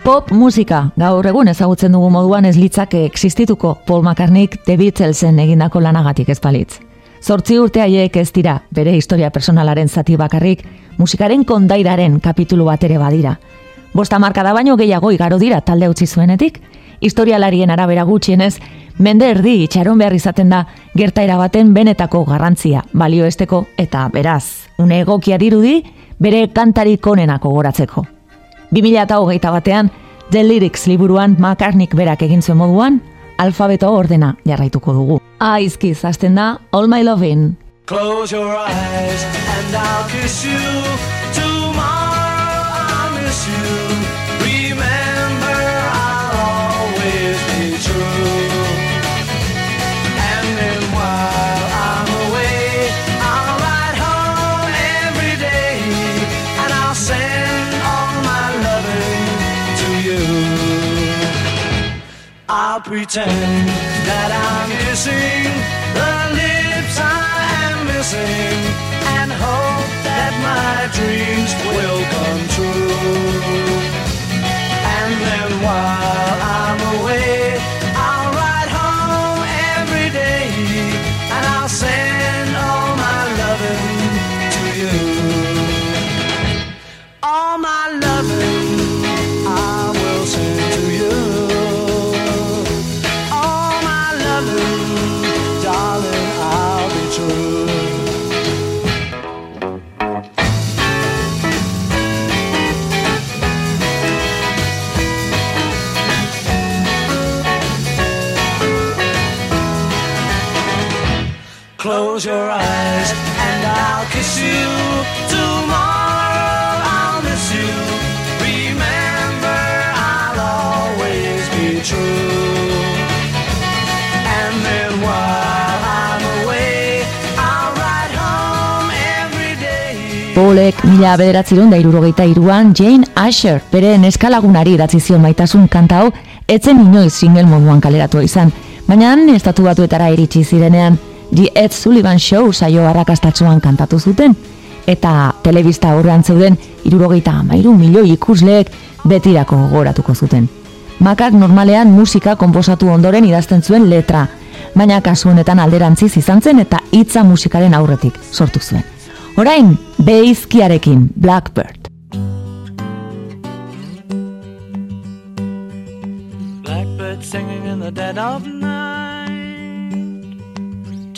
Pop musika, gaur egun ezagutzen dugu moduan ez litzake existituko Paul McCartneyk The Beatlesen egindako lanagatik ez palitz. Zortzi urte haiek ez dira, bere historia personalaren zati bakarrik, musikaren kondairaren kapitulu bat ere badira. Bosta markada baino gehiago igaro dira talde utzi zuenetik, historialarien arabera gutxienez, mende erdi itxaron behar izaten da gertaera baten benetako garrantzia, balioesteko eta beraz, une egokia dirudi, bere kantari konenako goratzeko. 2008 batean, The Lyrics liburuan McCartneyk berak egin zuen moduan, alfabeto ordena jarraituko dugu. Aizki zazten da, All My Lovin'. Close your eyes and I'll kiss you I'll pretend that I'm kissing the lips I am missing and hope that my dreams close your eyes and I'll kiss you. Tomorrow I'll miss you. Remember I'll always be true. And then while I'm away I'll ride home every day. Polek mila bederatzerun da irurogeita iruan Jane Asher bere neskalagunari idatzi zion maitasun kanta hau etzen inoiz single moduan kaleratua izan Baina estatu batuetara iritsi zirenean, The Ed Sullivan Show saio arrakastatzuan kantatu zuten, eta telebista aurrean zeuden irurogeita amairu milioi ikusleek betirako goratuko zuten. Makak normalean musika konposatu ondoren idazten zuen letra, baina kasu honetan alderantziz izan zen eta hitza musikaren aurretik sortu zuen. Orain, beizkiarekin Blackbird. Blackbird singing in the dead of night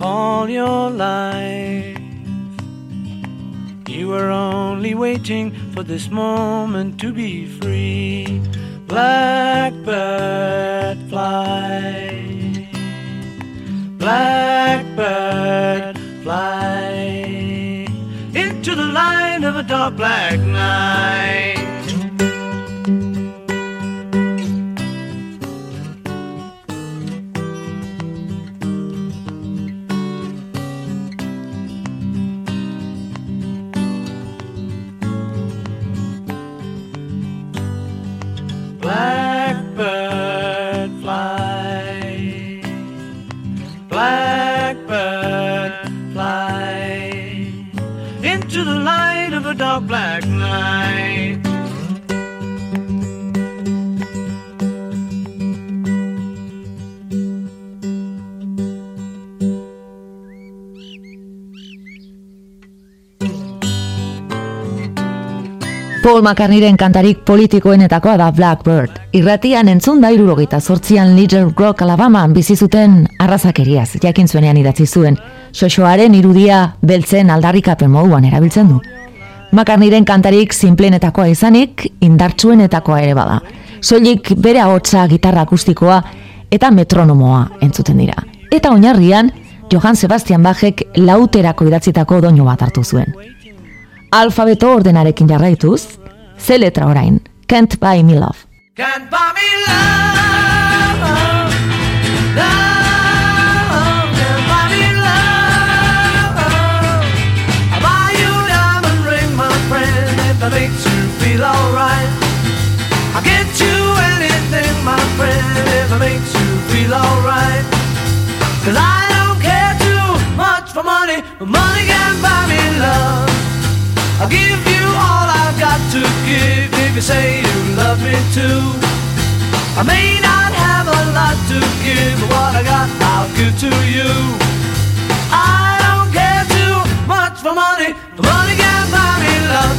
all your life. You were only waiting for this moment to be free. Blackbird fly. Blackbird fly into the light of a dark black night. Paul McCartneyren kantarik politikoenetakoa da Blackbird. Irratian entzun da irurogeita sortzian Little Rock Alabama bizizuten arrazakeriaz, jakin zuenean idatzi zuen. Xoxoaren irudia beltzen aldarrikapen moduan erabiltzen du. Makarniren kantarik simplenetakoa izanik, indartsuenetakoa ere bada. Soilik bere ahotsa gitarra akustikoa eta metronomoa entzuten dira. Eta oinarrian, Johann Sebastian Bachek lauterako idatzitako doinu bat hartu zuen. Alfabeto ordenarekin jarraituz, ze letra orain, Can't Buy Me Love. can't buy me love. Love can't buy me love. I'll buy you a diamond ring, my friend, if it makes you feel alright. I'll get you anything, my friend, if it makes you feel alright. Cause I don't care too much for money, money can't buy me love. I'll give you all I've got to give if you say you love me too. I may not have a lot to give, but what I got I'll give to you. I don't care too much for money, but money can't buy me love,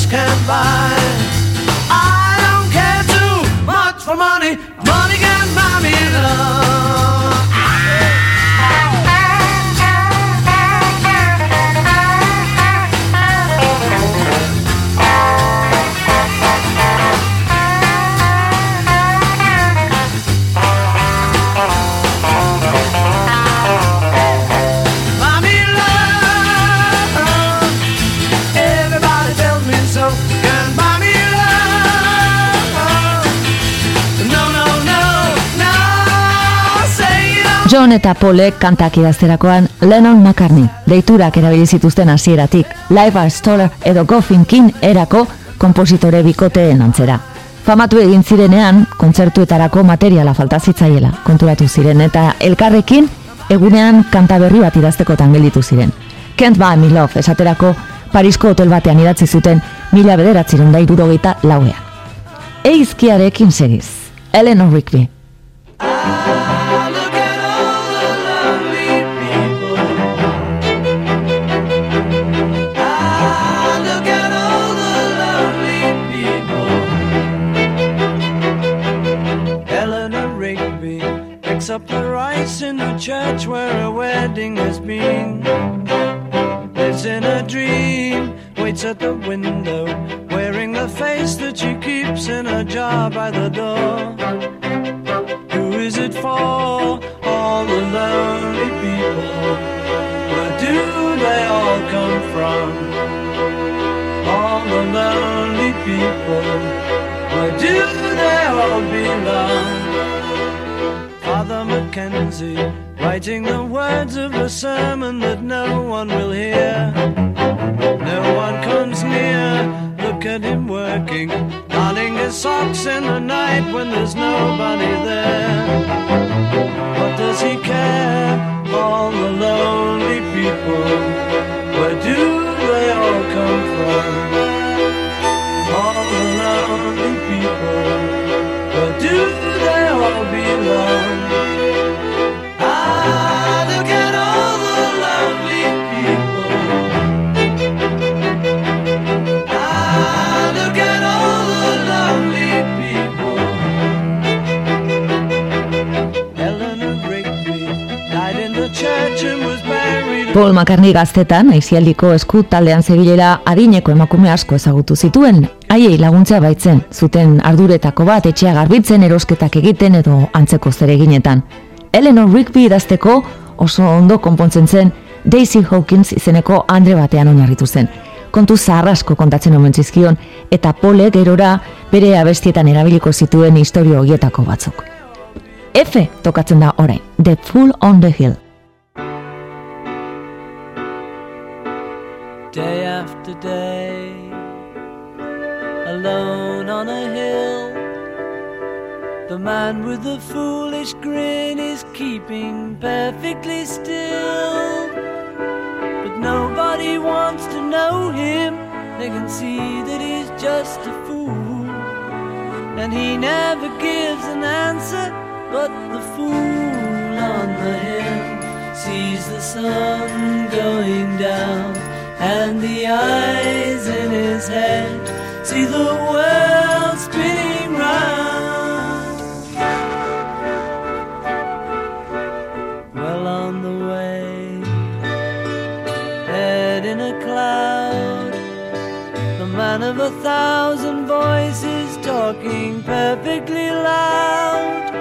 money can't buy. I don't care too much for money. John eta Paulek kantak idazterakoan Lennon McCartney, deiturak erabili zituzten hasieratik, Live Stoller edo Goffin King erako kompositore bikoteen antzera. Famatu egin zirenean, kontzertuetarako materiala falta zitzaiela, konturatu ziren, eta elkarrekin egunean kanta berri bat idaztekotan gelditu ziren. Can't Buy Me Love esaterako Parisko hotel batean idatzi zuten mila bederatziren da irurogeita lauean. Eizkiarekin segiz, Eleanor Rigby. Church where a wedding has been. McCartney gaztetan, aizialdiko esku taldean zebilela adineko emakume asko ezagutu zituen. Haiei laguntzea baitzen, zuten arduretako bat etxea garbitzen erosketak egiten edo antzeko zereginetan. Eleanor Rigby idazteko oso ondo konpontzen zen Daisy Hawkins izeneko Andre batean oinarritu zen. Kontu zaharrasko kontatzen omen zizkion eta Pole gerora bere abestietan erabiliko zituen historio hoietako batzuk. F tokatzen da orain, The Fool on the Hill. After day, alone on a hill. The man with the foolish grin is keeping perfectly still. But nobody wants to know him, they can see that he's just a fool. And he never gives an answer, but the fool on the hill sees the sun going down, and the eyes in his head see the world spinning round. Well on the way, head in a cloud, the man of a thousand voices talking perfectly loud.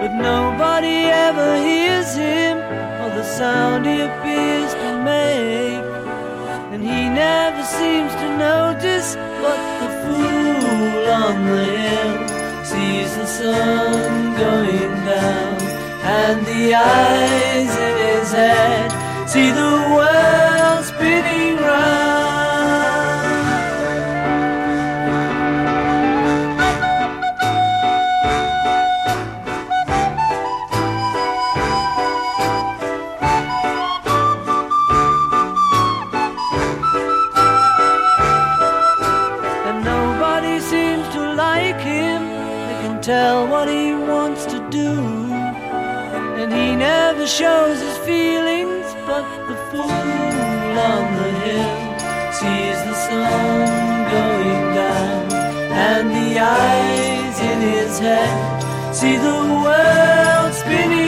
But nobody ever hears him or the sound he appears to make. He never seems to notice what the fool on the hill sees the sun going down and the eyes in his head see the world spinning round. Tell what he wants to do. And he never shows his feelings, but the fool on the hill sees the sun going down. And the eyes in his head see the world spinning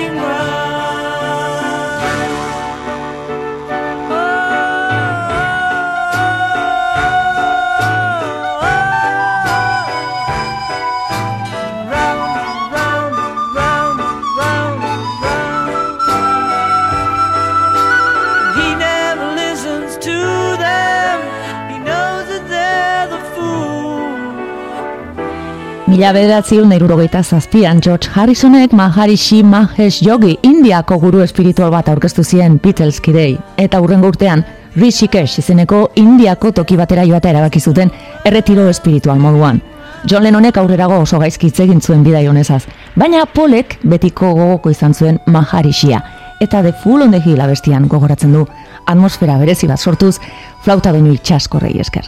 Mila bederatziun eirurogeita zazpian George Harrisonek Maharishi Mahesh Yogi Indiako guru espiritual bat aurkeztu zien Beatles kidei. Eta hurrengo urtean Rishikesh izeneko Indiako toki batera joatea erabaki zuten erretiro espiritual moduan. John Lennonek aurrerago oso gaizki hitz egin zuen bidai honezaz, baina Polek betiko gogoko izan zuen Maharishia eta The Fool on the Hill abestian gogoratzen du atmosfera berezi bat sortuz flauta benu itxaskorrei esker.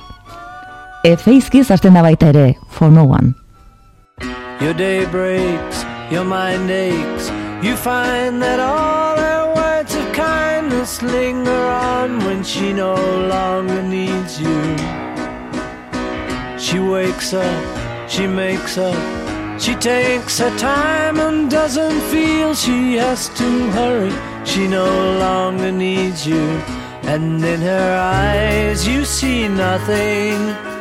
Efeizkiz hasten da baita ere For No One. Your day breaks, your mind aches. You find that all her words of kindness linger on when she no longer needs you. She wakes up, she makes up, she takes her time and doesn't feel she has to hurry. She no longer needs you, and in her eyes you see nothing.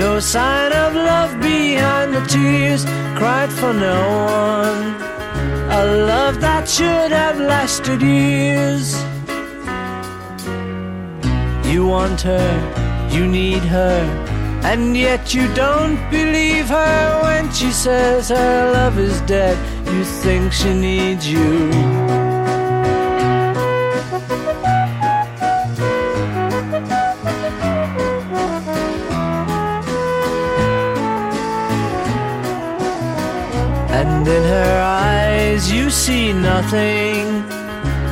No sign of love behind the tears cried for no one. A love that should have lasted years. You want her, you need her, and yet you don't believe her when she says her love is dead. You think she needs you. Nothing.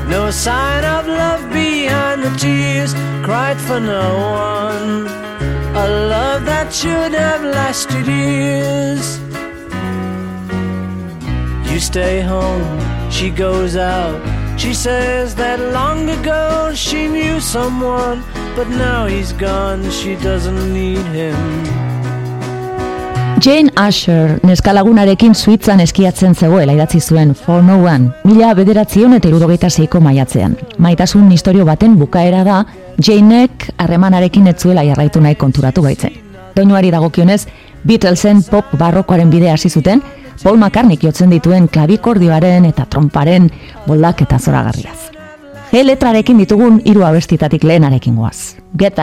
No sign of love behind the tears cried for no one. A love that should have lasted years. You stay home, she goes out. She says that long ago she knew someone, but now he's gone, she doesn't need him. Jane Asher neskalagunarekin Suitzan eskiatzen zegoela idatzi zuen For No One, mila bederatzion eta irurogeita zeiko maiatzean. Maitasun historio baten bukaera da, Janek harremanarekin etzuela jarraitu nahi konturatu baitzen. Doinuari dagokionez, Beatlesen pop barrokoaren bidea hasi zuten, Paul McCartney jotzen dituen klabikordioaren eta tromparen boldak eta zoragarriaz. G letrarekin ditugun hiru abestitatik lehenarekin goaz. Get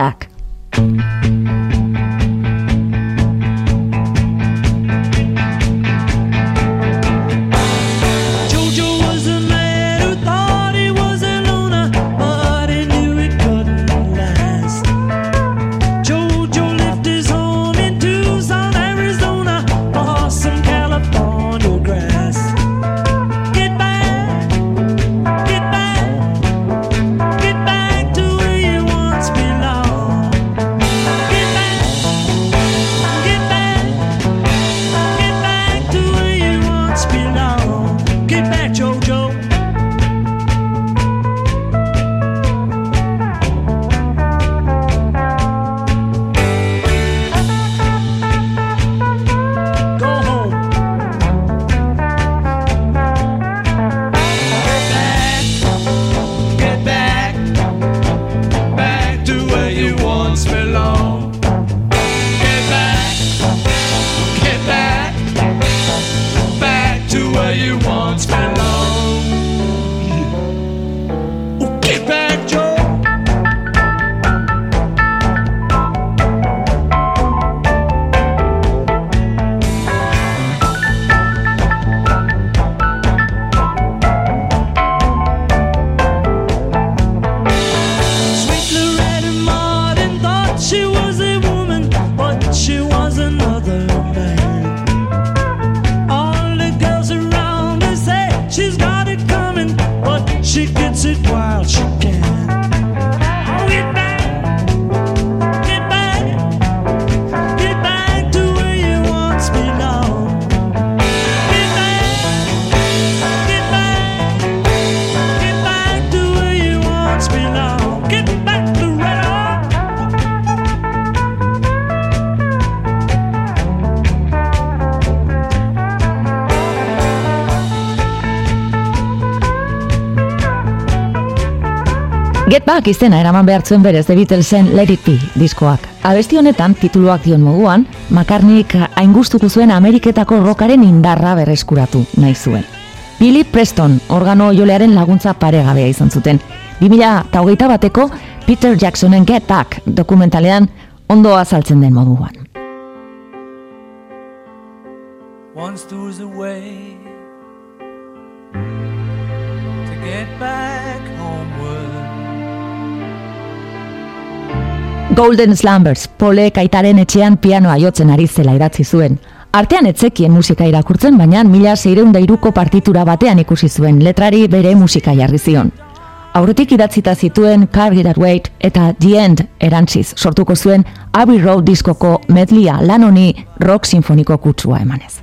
Back izena eraman behar zuen berez The Beatlesen Let It Be diskoak. Abesti honetan, tituluak dion moduan, Makarnik aingustuko zuen Ameriketako rokaren indarra berreskuratu nahi zuen. Billy Preston, organo jolearen laguntza paregabea izan zuten. 2008 bateko Peter Jacksonen Get Back dokumentalean ondo azaltzen den moduan. Once there was a way to get back Golden Slumbers, Polek aitaren etxean pianoa jotzen ari zela idatzi zuen. Artean etzekien musika irakurtzen, baina mila seireunda iruko partitura batean ikusi zuen, letrari bere musika jarri zion. Aurretik idatzita zituen Carry That Weight eta The End erantziz sortuko zuen Abbey Road diskoko medlia lan honi rock sinfoniko kutsua emanez.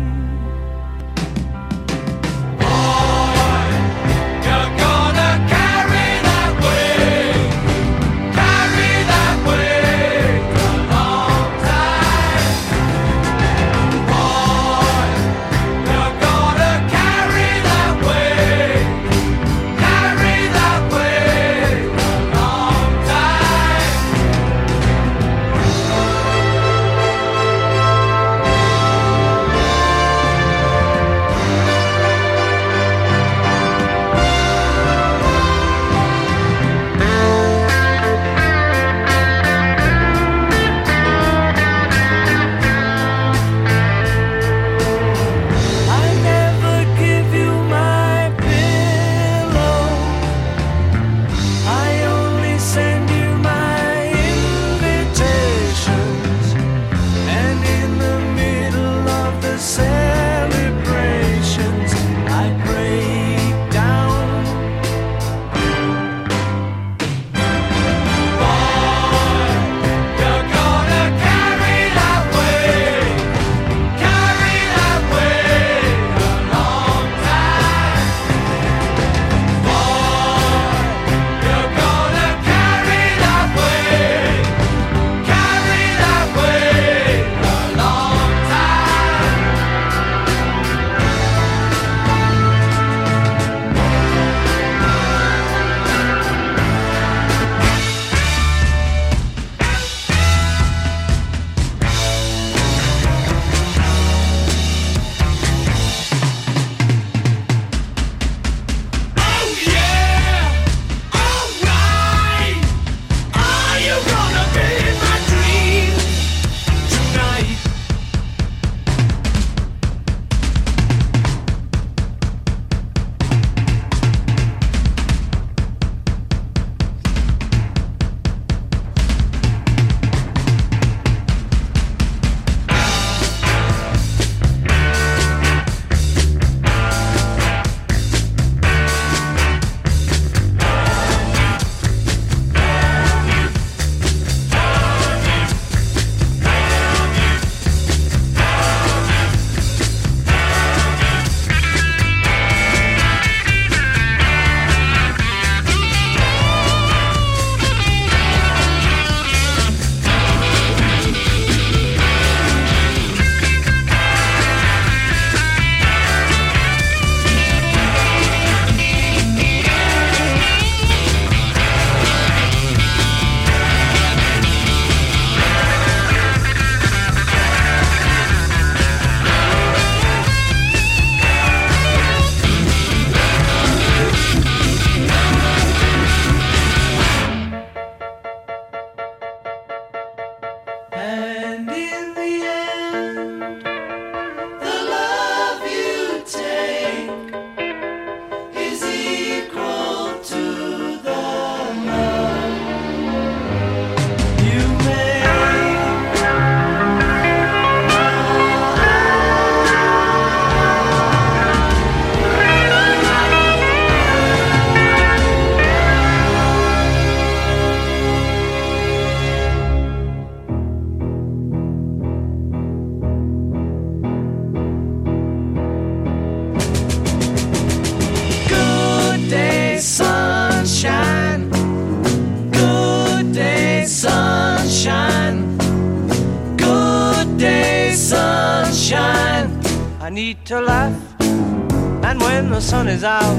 To laugh, and when the sun is out,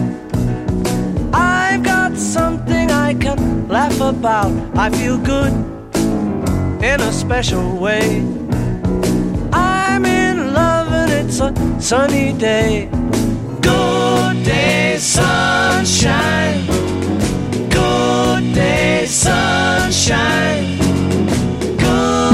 I've got something I can laugh about. I feel good in a special way. I'm in love, and it's a sunny day. Good day, sunshine. Good day, sunshine.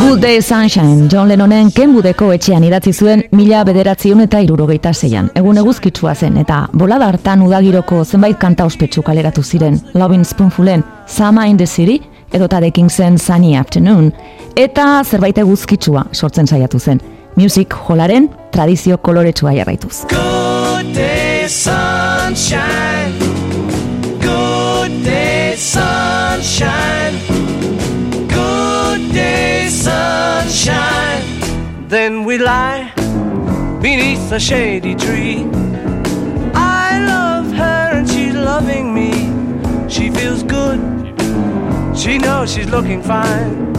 Good Day Sunshine, John Lennonen kenbudeko etxean idatzi zuen mila bederatziun eta irurogeita zeian. Egun eguzkitsua zen eta bolada hartan udagiroko zenbait kanta ospetsu kaleratu ziren. Loving Spoonfulen, Sama in the City, edo tadekin zen Sunny Afternoon, eta zerbait eguzkitsua sortzen saiatu zen. Music Holaren tradizio koloretsua jarraituz. Good day, sunshine. Good day, sunshine. Then we lie beneath a shady tree. I love her and she's loving me. She feels good. She knows she's looking fine.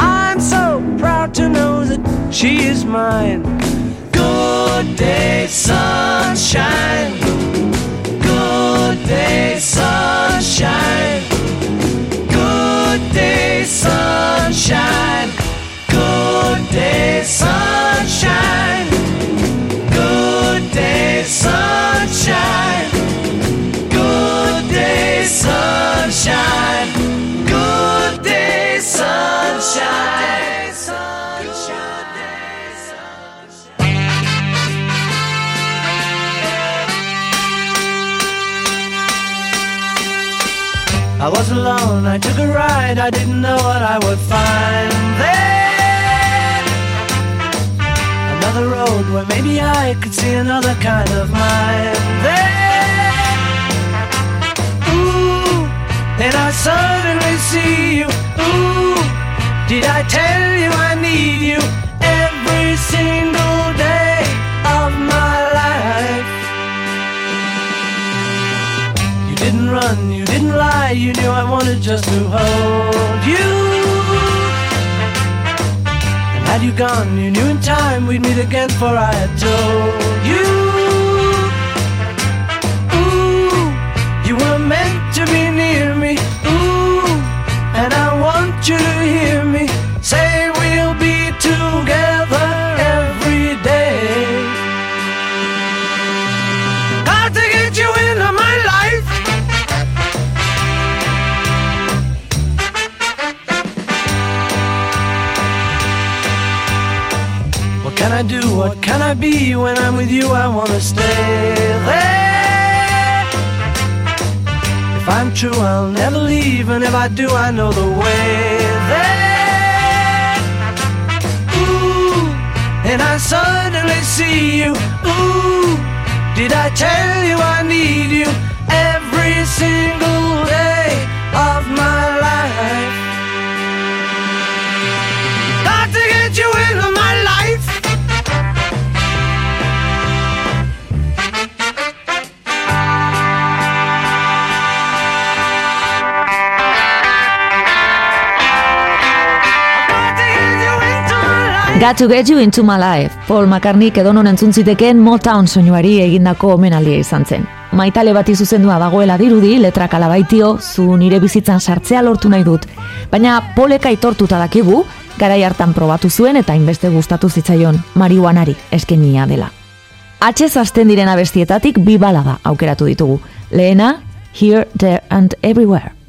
I'm so proud to know that she is mine. Good day, sunshine. Good day, sunshine. Good day, sunshine. Day, sunshine. Good day, sunshine. Good day, sunshine. Good day, sunshine. Sunshine. I was alone, I took a ride, I didn't know what I would find there. Another road where maybe I could see another kind of mind there. Ooh, then I suddenly see you. Ooh, did I tell you I need you every single day of my life? You didn't run, you didn't lie, you knew I wanted just to hold you. Had you gone, you knew in time we'd meet again, for I had told can I do? What can I be? When I'm with you, I wanna stay there. If I'm true, I'll never leave, and if I do, I know the way there. Ooh, and I suddenly see you. Ooh, did I tell you I Got to get you into my life. Paul McCartney edonon entzun zitekeen Motown soinuari egindako omenaldia izan zen. Maitale bati zuzendua dagoela dirudi, letrak alabaitio, zu nire bizitzan sartzea lortu nahi dut. Baina poleka aitortuta dakigu, garai hartan probatu zuen eta inbeste gustatu zitzaion marihuanari eskenia dela. Atxez hasten diren abestietatik bi balada aukeratu ditugu. Lehena, Here, There and Everywhere.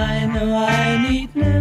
I know I need never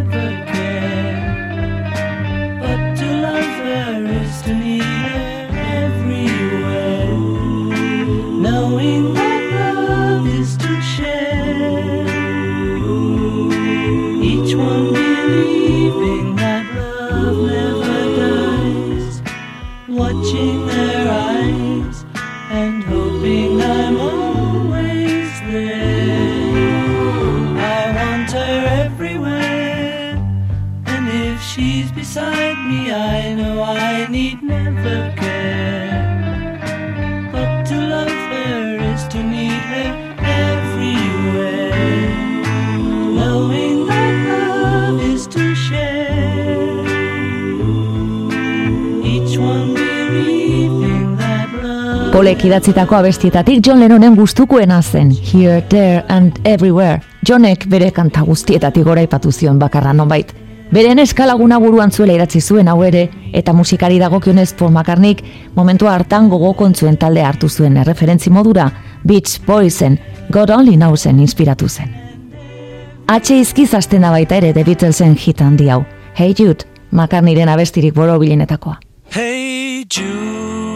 Polek idatzitako abestietatik John Lennonen gustukoena zen, Here, There and Everywhere. Johnek bere kanta guztietatik gora ipatu zion bakarra nonbait. Beren eskalaguna buruan zuela idatzi zuen hau ere, eta musikari dagokionez Paul McCartneyk momentua hartan gogo kontzuen talde hartu zuen erreferentzi modura, Beach Boysen, God Only Knowsen inspiratu zen. H izkiz hasten da baita ere The Beatlesen hit handi hau. Hey Jude, McCartneyren abestirik borobilenetakoa. Hey Jude,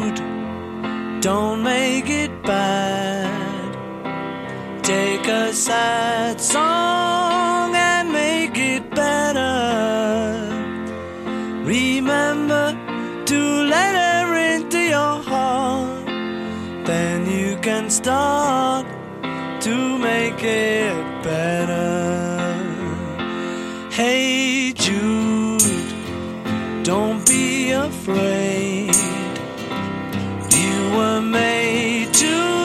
a sad song and make it better. Remember to let her into your heart. Then you can start to make it better. Hey Jude. Don't be afraid. You were made to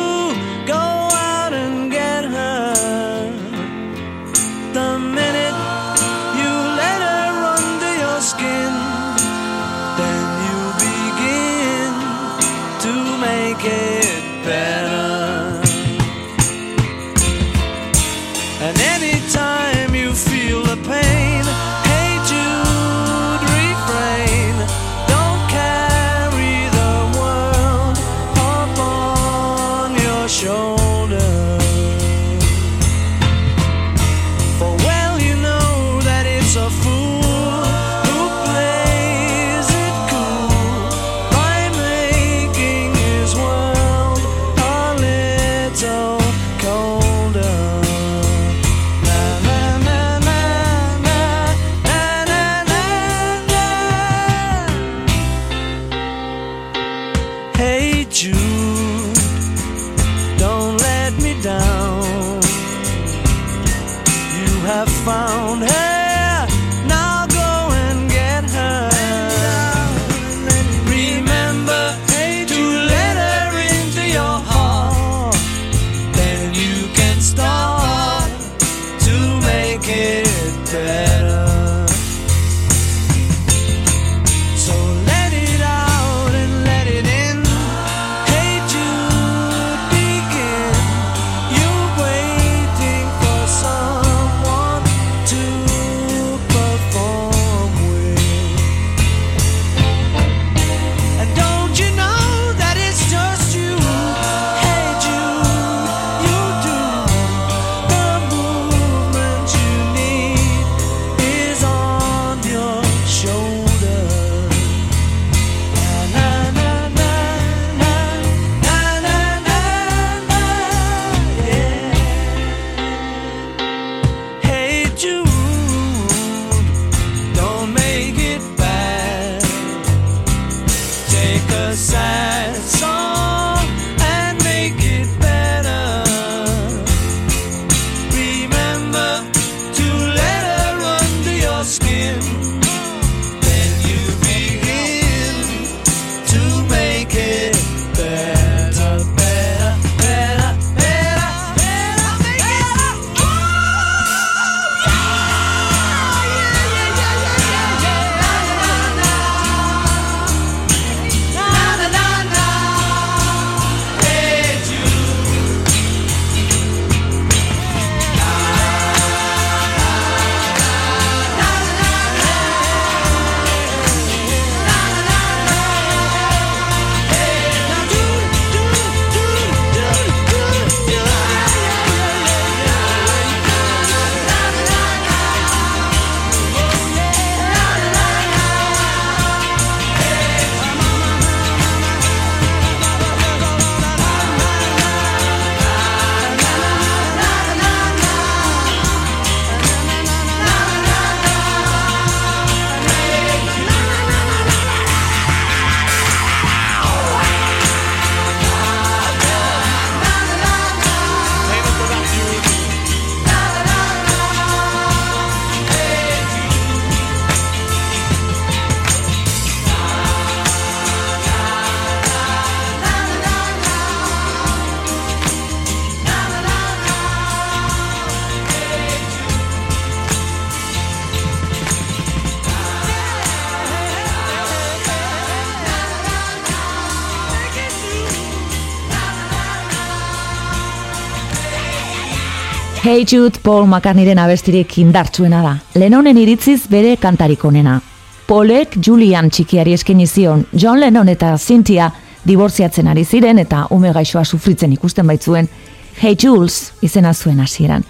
Hey Jude Paul McCartneyren abestirik indartsuena da. Lennonen iritziz bere kantarik onena. Paulek Julian txikiari eskeni zion, John Lennon eta Cynthia dibortziatzen ari ziren eta ume gaixoa sufritzen ikusten baitzuen, Hey Jules izena zuen hasieran.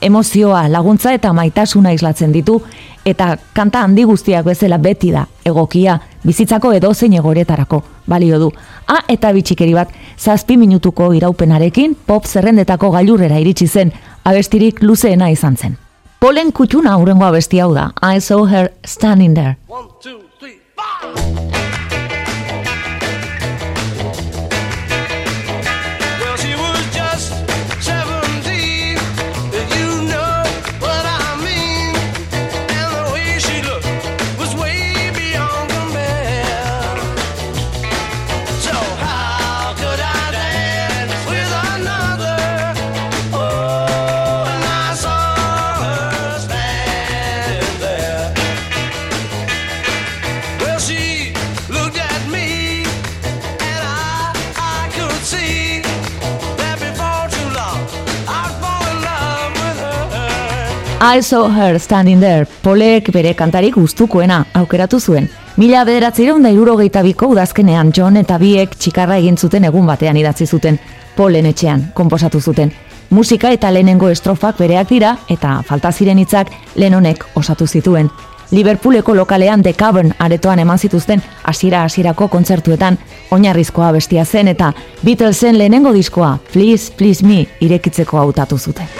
Emozioa, laguntza eta maitasuna islatzen ditu, eta kanta handi guztiak bezala beti da, egokia, bizitzako edozein egoretarako, balio du. A eta bitxikeri bat, zazpi minutuko iraupenarekin, pop zerrendetako gailurrera iritsi zen, abestirik luzeena izan zen. Polen kutxuna hurrengo abesti hau da, I saw her standing there. One, two, three, I saw her standing there, Polek bere kantarik gustukoena aukeratu zuen. Mila bederatzireun da irurogeita biko udazkenean John eta biek txikarra egin zuten egun batean idatzi zuten, Polen etxean, konposatu zuten. Musika eta lehenengo estrofak bereak dira eta falta ziren hitzak Lennonek osatu zituen. Liverpooleko lokalean The Cavern aretoan eman zituzten hasiera hasierako kontzertuetan oinarrizkoa bestia zen eta Beatlesen lehenengo diskoa Please Please Me irekitzeko hautatu zuten.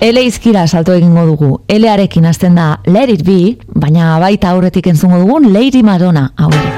Ele izkira salto egingo dugu. Elearekin hasten da Let It Be, baina baita aurretik entzungo dugun Lady Madonna hau ere.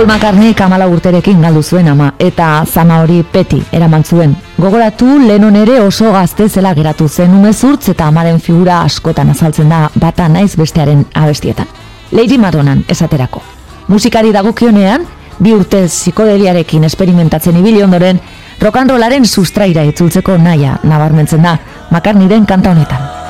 Paul McCartney kamala urterekin galdu zuen ama, eta zama hori peti eraman zuen. Gogoratu Lennon ere oso gazte zela geratu zen umezurtz eta amaren figura askotan azaltzen da bata naiz bestearen abestietan. Lady Madonnan esaterako. Musikari dagokionean, bi urtez psikodeliarekin esperimentatzen ibili ondoren, rollaren sustraira itzultzeko naia nabarmentzen da, McCartneyren kanta honetan.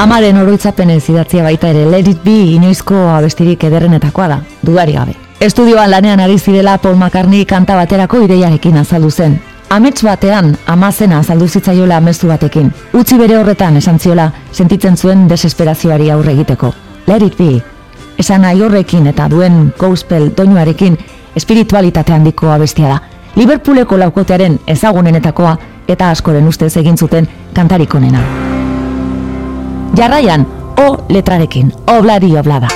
Amaren oroitzapenez idatzia baita ere Let It Be inoizko abestirik ederrenetakoa da, dudari gabe. Estudioan lanean ari zirela Paul McCartney kanta baterako ideiarekin azaldu zen. Amets batean amazena azaldu zitzaiola amestu batekin. Utzi bere horretan esan ziola sentitzen zuen desesperazioari aurre egiteko. Let It Be. Esan nahi horrekin eta duen gospel doinuarekin espiritualitate handiko abestia da. Liverpooleko laukotearen ezagunenetakoa eta askoren ustez egin zuten kantarik onena. Jarraian, O letrarekin, obladi oblada.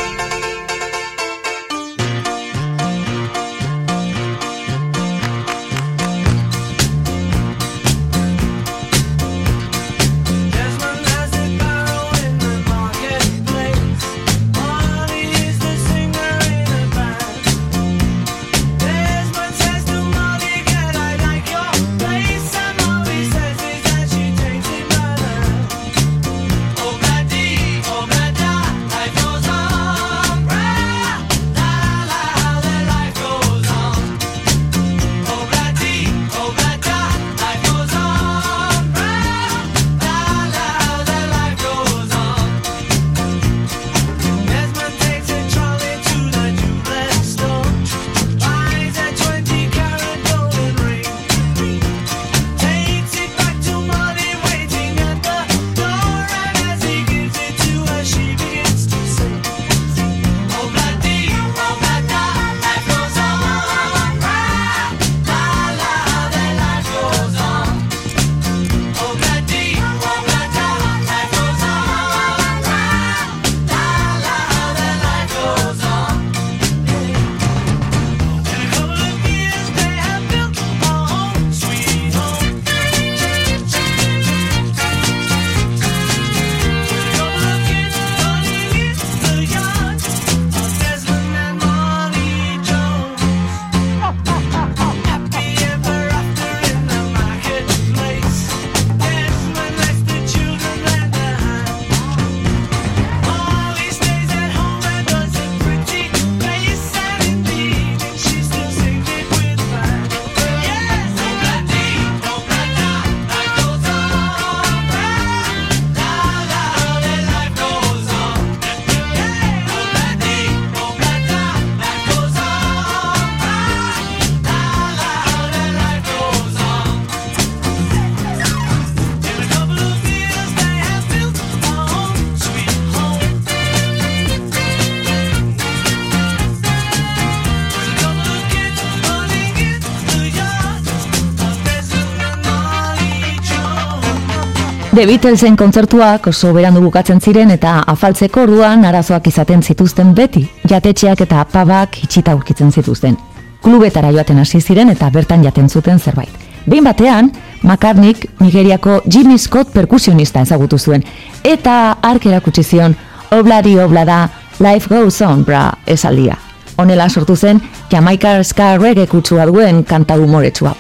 The Beatlesen kontzertuak oso berandu bukatzen ziren eta afaltzeko orduan arazoak izaten zituzten beti, jatetxeak eta pabak itxita aurkitzen zituzten. Klubetara joaten hasi ziren eta bertan jaten zuten zerbait. Behin batean, McCartneyk Nigeriako Jimmy Scott perkusionista ezagutu zuen, eta ark erakutsi zion, obladi oblada, life goes on, bra, esaldia. Honela sortu zen, Jamaica Ska Reggae kutsua duen kanta humoretsua.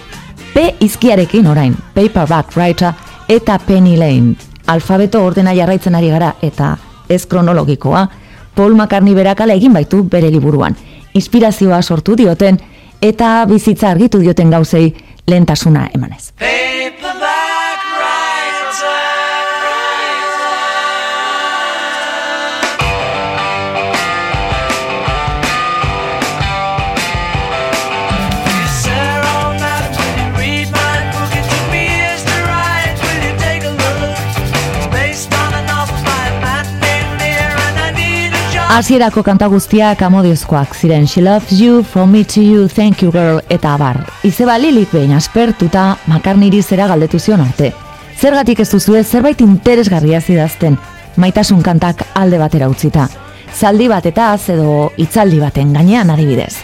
P izkiarekin orain, Paperback Writer, eta Penny Lane. Alfabeto ordena jarraitzen ari gara eta ez kronologikoa, Paul McCartney berakala egin baitu bere liburuan. Inspirazioa sortu dioten eta bizitza argitu dioten gauzei lehentasuna emanez. Hasierako kanta guztiak amodiozkoak ziren She loves you, from me to you, thank you girl, eta abar. Izeba lilik behin aspertuta makarniri zera galdetu zion arte. Zergatik ez duzue zerbait interesgarria zidazten, maitasun kantak alde batera utzita. Zaldi bat eta edo itzaldi baten gainean adibidez.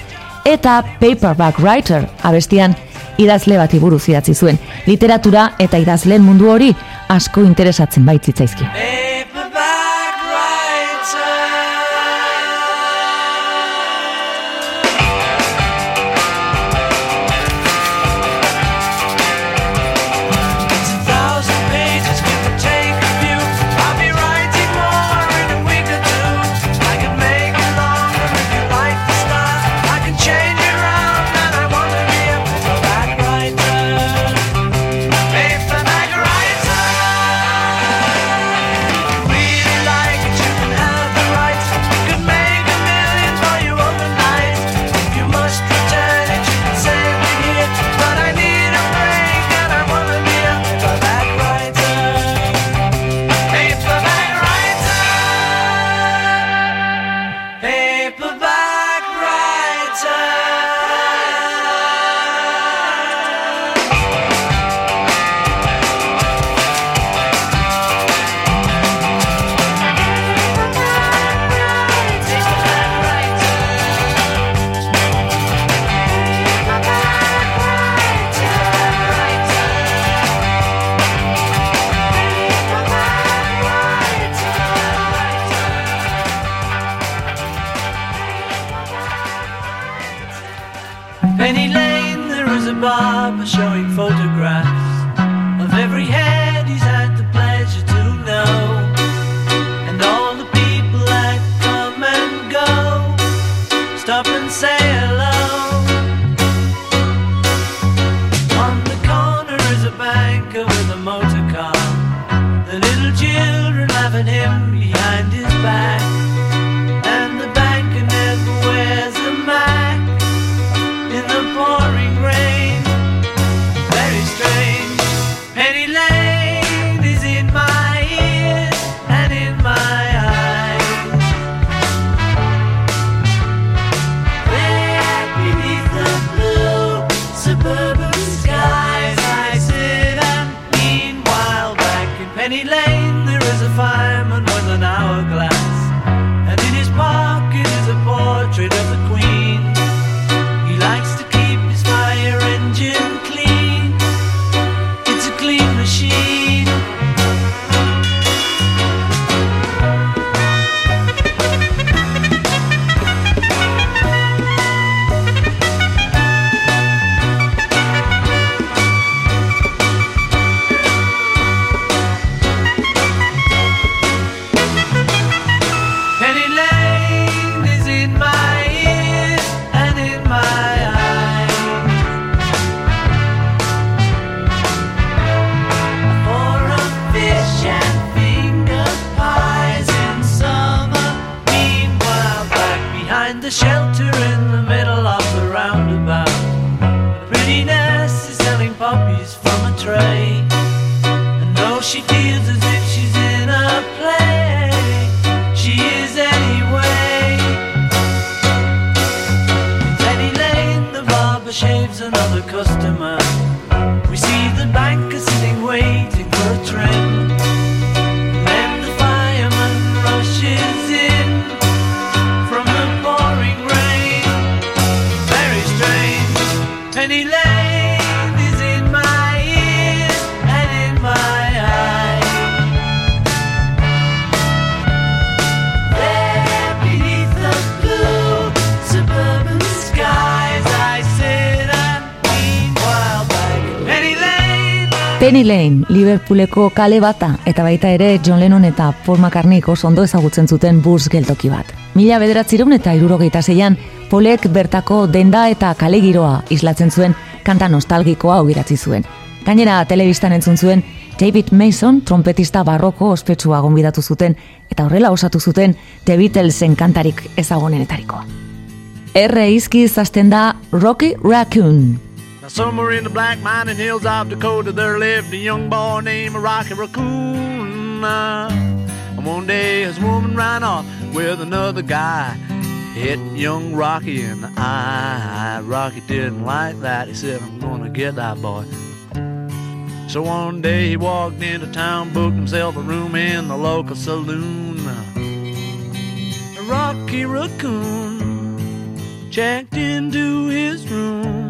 Eta Paperback Writer, abestian, idazle bat iburu zidatzi zuen. Literatura eta idazleen mundu hori asko interesatzen baitzitzaizki. Penny Lane, Liverpooleko kale bata, eta baita ere John Lennon eta Paul McCartney oso ondo ezagutzen zuten bus geltoki bat. Mila bederatzireun eta irurogeita zeian, Polek bertako denda eta kale giroa islatzen zuen kanta nostalgikoa ogiratzi zuen. Gainera, telebistan entzun zuen, David Mason, trompetista barroko ospetsua gonbidatu zuten, eta horrela osatu zuten The Beatlesen kantarik ezagonenetarikoa. Erre izkiz hasten da Rocky Raccoon. Somewhere in the black mining hills of Dakota there lived a young boy named Rocky Raccoon. And one day his woman ran off with another guy. Hit young Rocky in the eye. Rocky didn't like that. He said, I'm gonna get that boy. So one day he walked into town, booked himself a room in the local saloon. Rocky Raccoon checked into his room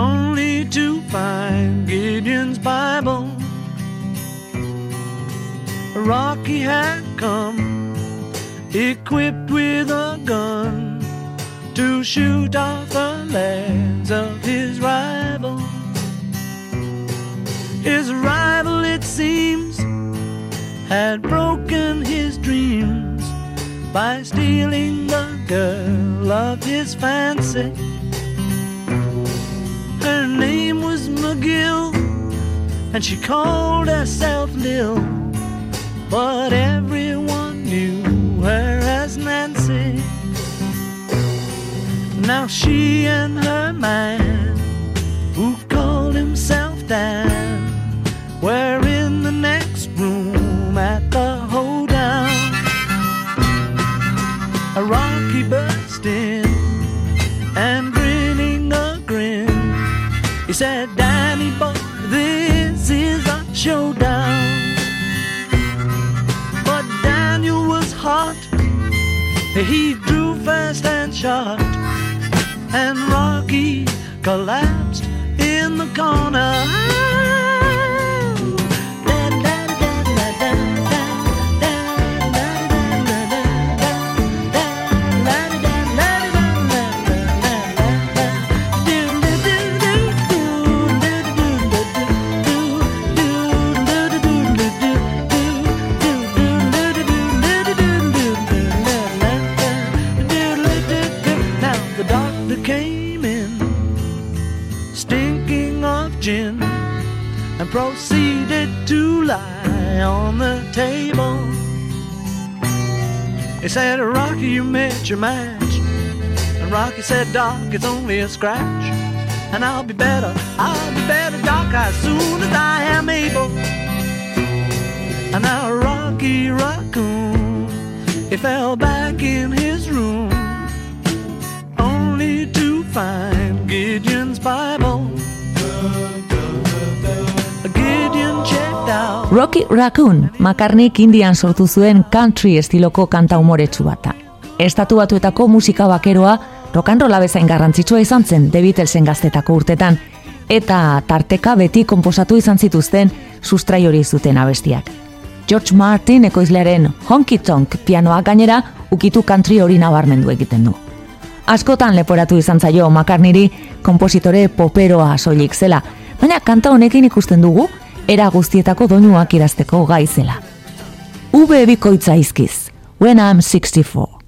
only to find Gideon's Bible. Rocky had come equipped with a gun to shoot off the legs of his rival. His rival, it seems, had broken his dreams by stealing the girl of his fancy. And she called herself Lil, but everyone knew her as Nancy. Now she and her man, who called himself Dan, were in the next room at the hoedown. A Rocky burst in and grinning a grin. He said, Danny boy, showdown. But Daniel was hot. He drew fast and shot. And Rocky collapsed in the corner. Proceeded to lie on the table. He said, Rocky, you met your match. And Rocky said, Doc, it's only a scratch. And I'll be better, I'll be better, Doc, as soon as I am able. And now Rocky Raccoon, he fell back in his room, only to find Gideon's Bible. Rocky Raccoon, McCartneyk Indian sortu zuen country estiloko kanta umoretsu bata. Estatu batuetako musika bakeroa rock'n'rolla bezain garrantzitsua izan zen The Beatlesen gaztetako urtetan, eta tarteka beti konposatu izan zituzten sustrai hori zuten abestiak. George Martin ekoizlearen Honky Tonk pianoa gainera ukitu country hori nabarmendu egiten du. Askotan leporatu izan zaio McCartneyri kompositore poperoa soilik zela, baina kanta honekin ikusten dugu era guztietako doinuak idazteko gai zela. V bikoitza izkiz, When I'm 64.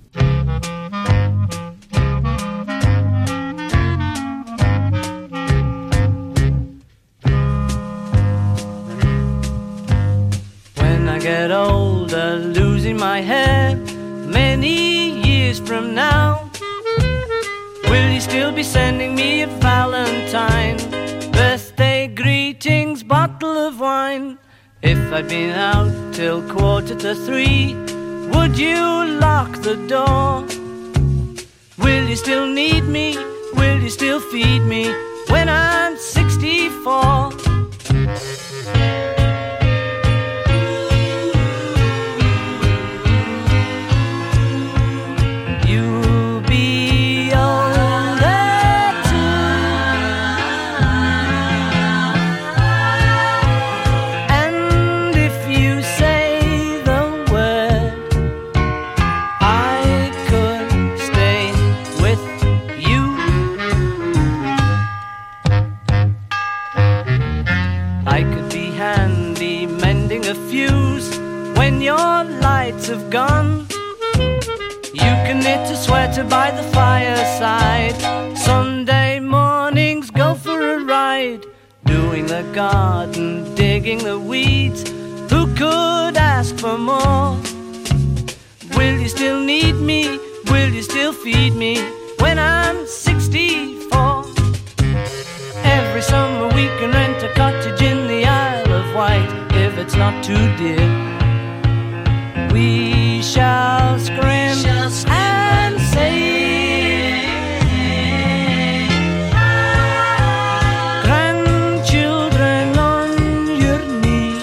When I get older, losing my head many years from now, will you still be sending me a Valentine? Greetings, bottle of wine. If I'd been out till quarter to three, would you lock the door? Will you still need me? Will you still feed me when I'm 64? I could be handy mending a fuse when your lights have gone. You can knit a sweater by the fireside. Sunday mornings go for a ride. Doing the garden, digging the weeds. Who could ask for more? Will you still need me? Will you still feed me when I'm 64? Every summer we can rent a cottage Wight if it's not too dear. We shall scream and say, on your knee.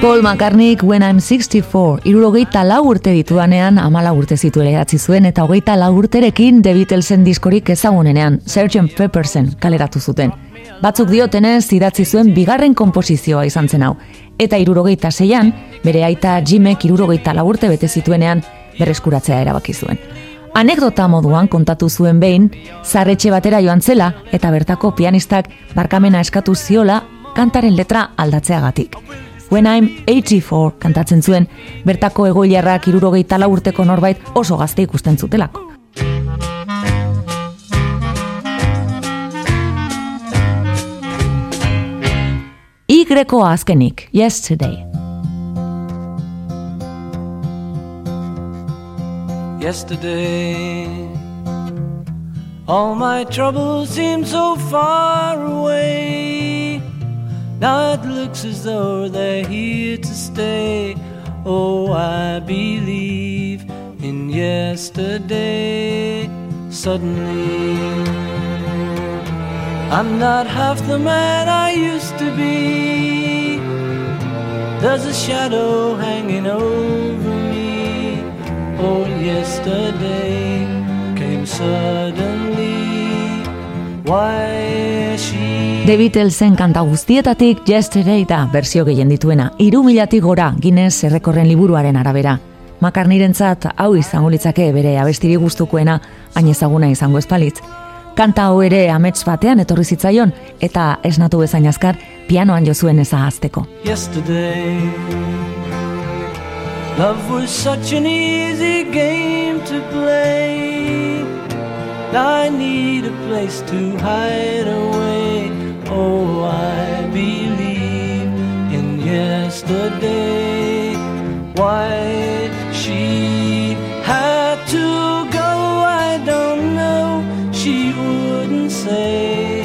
Paul McCartneyk When I'm 64, irurogeita lau urte ditudanean, amala urte zituela idatzi zuen, eta hogeita lau urterekin The Beatlesen diskorik ezagunenean, Sgt. Peppersen kaleratu zuten. Batzuk diotenez idatzi zuen bigarren konposizioa izan zen hau. Eta irurogeita zeian, bere aita Jimek irurogeita lau urte bete zituenean, berreskuratzea erabaki zuen. Anekdota moduan kontatu zuen behin, zarretxe batera joan zela eta bertako pianistak barkamena eskatu ziola kantaren letra aldatzeagatik. When I'm 84 kantatzen zuen, bertako egoilarrak irurogeita urteko norbait oso gazte ikusten zutelako. Y-koa azkenik, yesterday. yesterday. All my troubles seem so far away. Now it looks as though they're here to stay. Oh, I believe in yesterday. Suddenly, I'm not half the man I used to be. There's a shadow hanging over me. Oh, yesterday came suddenly. Why she The Beatlesen kanta guztietatik Yesterday da berzio gehien dituena, iru milatik gora Guinness errekorren liburuaren arabera. Makarnirentzat hau izango litzake bere abestiri gustukoena, hain ezaguna izango espalitz. Kanta hau ere amets batean etorri zitzaion eta esnatu bezain azkar pianoan jo zuen ezahazteko. yesterday. Love was such an easy game to play. I need a place to hide away. Oh, I believe in yesterday. Why she had to say.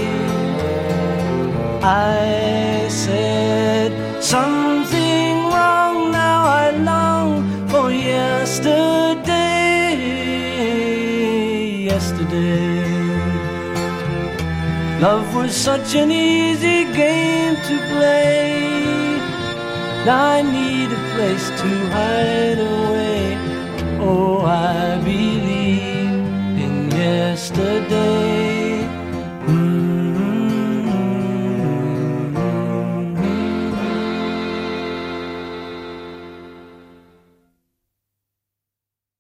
I said something wrong. Now I long for yesterday. Yesterday, love was such an easy game to play. Now I need a place to hide away. Oh, I believe in yesterday.